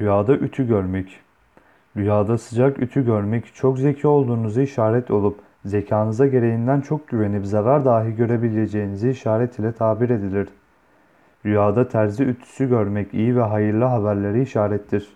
Rüyada ütü görmek. Rüyada sıcak ütü görmek çok zeki olduğunuzu işaret olup zekanıza gereğinden çok güvenip zarar dahi görebileceğinizi işaret ile tabir edilir. Rüyada terzi ütüsü görmek iyi ve hayırlı haberleri işarettir.